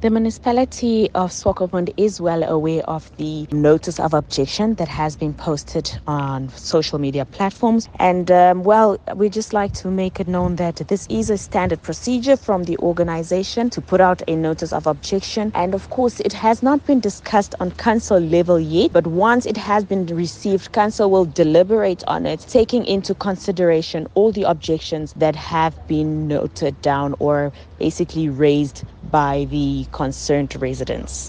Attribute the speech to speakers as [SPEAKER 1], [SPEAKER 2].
[SPEAKER 1] The municipality of Swakopmund is well aware of the notice of objection that has been posted on social media platforms. And um, well, we just like to make it known that this is a standard procedure from the organization to put out a notice of objection. And of course, it has not been discussed on council level yet, but once it has been received, council will deliberate on it, taking into consideration all the objections that have been noted down or basically raised by the concerned residents.